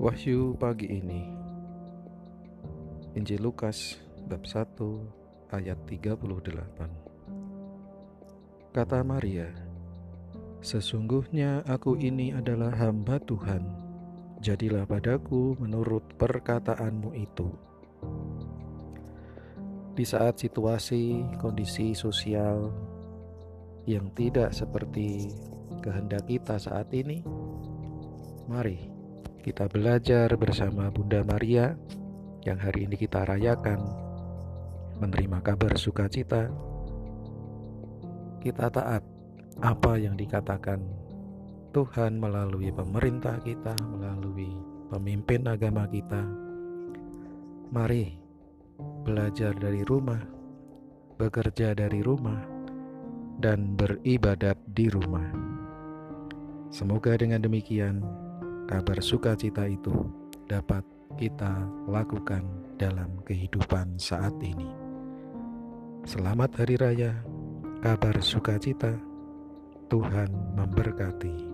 Wahyu pagi ini. Injil Lukas bab 1 ayat 38 Kata Maria Sesungguhnya aku ini adalah hamba Tuhan. Jadilah padaku menurut perkataanmu itu. Di saat situasi kondisi sosial yang tidak seperti kehendak kita saat ini Mari kita belajar bersama Bunda Maria yang hari ini kita rayakan menerima kabar sukacita. Kita taat apa yang dikatakan Tuhan melalui pemerintah kita, melalui pemimpin agama kita. Mari belajar dari rumah, bekerja dari rumah, dan beribadat di rumah. Semoga dengan demikian kabar sukacita itu dapat kita lakukan dalam kehidupan saat ini. Selamat Hari Raya, kabar sukacita, Tuhan memberkati.